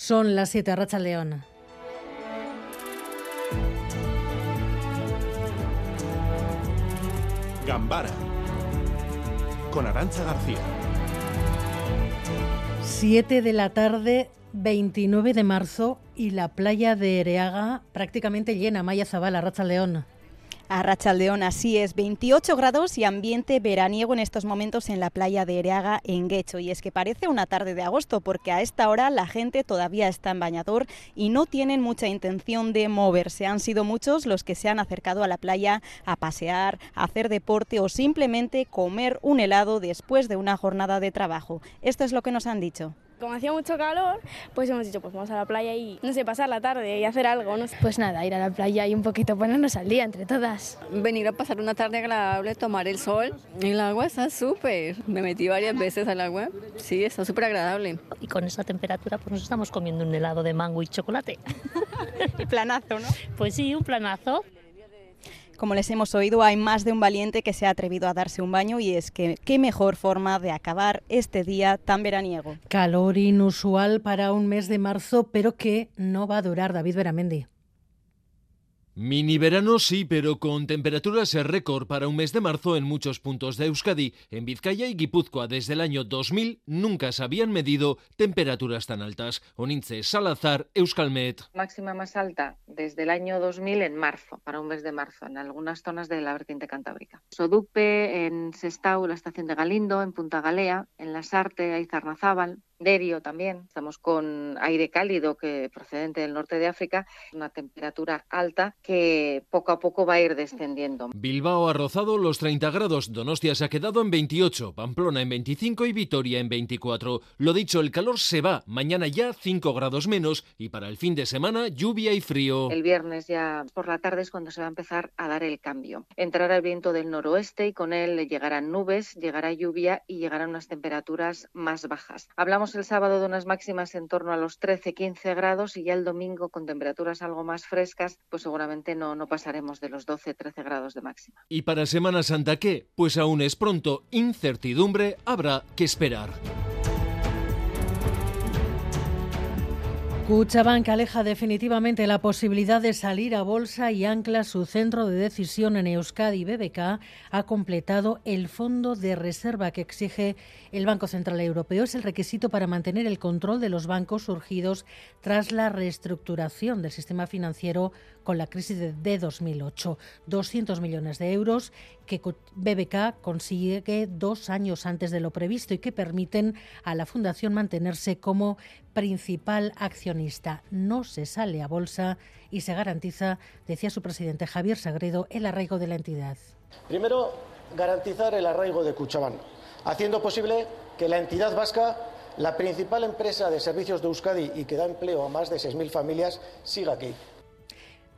Son las 7, Racha León. Gambara con Arancha García. 7 de la tarde, 29 de marzo, y la playa de Ereaga prácticamente llena. Maya Zabala, Racha León. A Rachaldeón, así es, 28 grados y ambiente veraniego en estos momentos en la playa de Ereaga, en Guecho. Y es que parece una tarde de agosto, porque a esta hora la gente todavía está en bañador y no tienen mucha intención de moverse. Han sido muchos los que se han acercado a la playa a pasear, a hacer deporte o simplemente comer un helado después de una jornada de trabajo. Esto es lo que nos han dicho. Como hacía mucho calor, pues hemos dicho, pues vamos a la playa y, no sé, pasar la tarde y hacer algo. No Pues nada, ir a la playa y un poquito ponernos al día entre todas. Venir a pasar una tarde agradable, tomar el sol. El agua está súper. Me metí varias veces al agua. Sí, está súper agradable. Y con esa temperatura, pues nos estamos comiendo un helado de mango y chocolate. y planazo, ¿no? Pues sí, un planazo. Como les hemos oído, hay más de un valiente que se ha atrevido a darse un baño y es que qué mejor forma de acabar este día tan veraniego. Calor inusual para un mes de marzo, pero que no va a durar, David Beramendi. Mini verano sí, pero con temperaturas récord para un mes de marzo en muchos puntos de Euskadi. En Vizcaya y Guipúzcoa desde el año 2000 nunca se habían medido temperaturas tan altas. Onince Salazar, Euskalmet. Máxima más alta desde el año 2000 en marzo, para un mes de marzo, en algunas zonas de la vertiente cantábrica. Sodupe, en Sestao, la estación de Galindo, en Punta Galea, en Lasarte, Aizarnazábal, Derio también. Estamos con aire cálido que procedente del norte de África, una temperatura alta que poco a poco va a ir descendiendo. Bilbao ha rozado los 30 grados, Donostia se ha quedado en 28, Pamplona en 25 y Vitoria en 24. Lo dicho, el calor se va, mañana ya 5 grados menos y para el fin de semana lluvia y frío. El viernes ya por la tarde es cuando se va a empezar a dar el cambio. Entrará el viento del noroeste y con él llegarán nubes, llegará lluvia y llegarán unas temperaturas más bajas. Hablamos el sábado de unas máximas en torno a los 13-15 grados y ya el domingo con temperaturas algo más frescas, pues seguramente no, no pasaremos de los 12-13 grados de máxima. ¿Y para Semana Santa qué? Pues aún es pronto, incertidumbre, habrá que esperar. Cuchabank aleja definitivamente la posibilidad de salir a bolsa y ancla su centro de decisión en Euskadi. BBK ha completado el fondo de reserva que exige el Banco Central Europeo. Es el requisito para mantener el control de los bancos surgidos tras la reestructuración del sistema financiero con la crisis de 2008. 200 millones de euros que BBK consigue dos años antes de lo previsto y que permiten a la Fundación mantenerse como principal accionista. No se sale a bolsa y se garantiza, decía su presidente Javier Sagredo, el arraigo de la entidad. Primero, garantizar el arraigo de Cuchabán, haciendo posible que la entidad vasca, la principal empresa de servicios de Euskadi y que da empleo a más de 6.000 familias, siga aquí.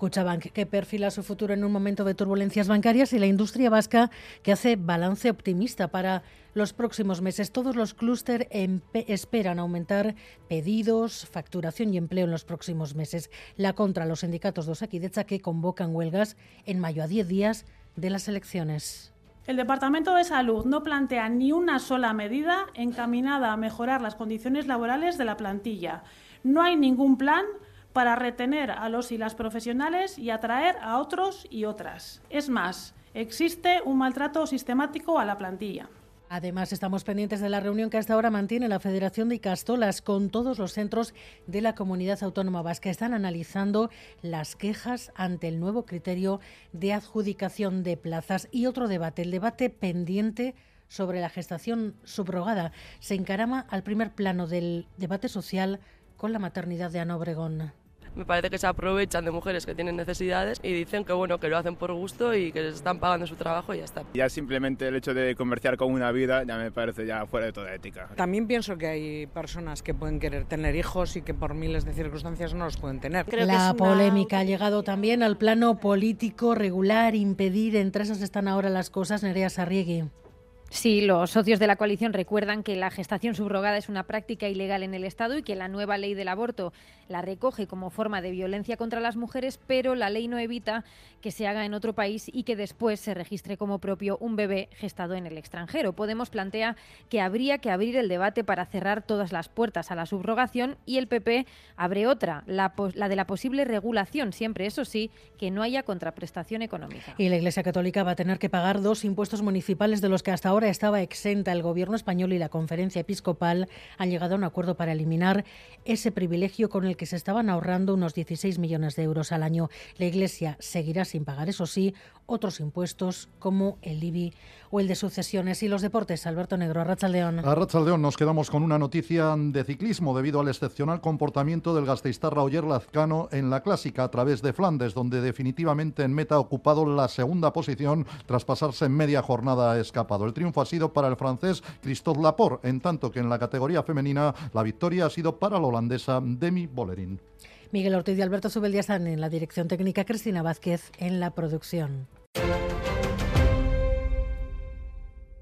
Cuchabank, que perfila su futuro en un momento de turbulencias bancarias, y la industria vasca, que hace balance optimista para los próximos meses. Todos los clúster esperan aumentar pedidos, facturación y empleo en los próximos meses. La contra los sindicatos de Osakidecha que convocan huelgas en mayo a 10 días de las elecciones. El Departamento de Salud no plantea ni una sola medida encaminada a mejorar las condiciones laborales de la plantilla. No hay ningún plan para retener a los y las profesionales y atraer a otros y otras. Es más, existe un maltrato sistemático a la plantilla. Además, estamos pendientes de la reunión que hasta ahora mantiene la Federación de Icastolas con todos los centros de la comunidad autónoma vasca. Están analizando las quejas ante el nuevo criterio de adjudicación de plazas. Y otro debate, el debate pendiente sobre la gestación subrogada, se encarama al primer plano del debate social con la maternidad de Ana Obregón me parece que se aprovechan de mujeres que tienen necesidades y dicen que bueno que lo hacen por gusto y que les están pagando su trabajo y ya está. Ya simplemente el hecho de comerciar con una vida ya me parece ya fuera de toda ética. También pienso que hay personas que pueden querer tener hijos y que por miles de circunstancias no los pueden tener. la polémica ha llegado también al plano político regular, impedir, entre esas están ahora las cosas, Nerea Sarriegui. Sí, los socios de la coalición recuerdan que la gestación subrogada es una práctica ilegal en el Estado y que la nueva ley del aborto la recoge como forma de violencia contra las mujeres, pero la ley no evita que se haga en otro país y que después se registre como propio un bebé gestado en el extranjero. Podemos plantea que habría que abrir el debate para cerrar todas las puertas a la subrogación y el PP abre otra, la, la de la posible regulación, siempre eso sí, que no haya contraprestación económica. Y la Iglesia Católica va a tener que pagar dos impuestos municipales de los que hasta ahora estaba exenta. El gobierno español y la conferencia episcopal han llegado a un acuerdo para eliminar ese privilegio con el que se estaban ahorrando unos 16 millones de euros al año. La Iglesia seguirá sin pagar, eso sí, otros impuestos como el IBI o el de sucesiones y los deportes. Alberto Negro, Arrachaldeón. Arrachaldeón, nos quedamos con una noticia de ciclismo debido al excepcional comportamiento del gasteiztarra Oyer Lazcano en la clásica a través de Flandes, donde definitivamente en meta ha ocupado la segunda posición tras pasarse media jornada escapado. El triunfo ha sido para el francés Christophe Laporte, en tanto que en la categoría femenina la victoria ha sido para la holandesa Demi Bollerin. Miguel Ortiz y Alberto Subeldía están en la dirección técnica, Cristina Vázquez en la producción.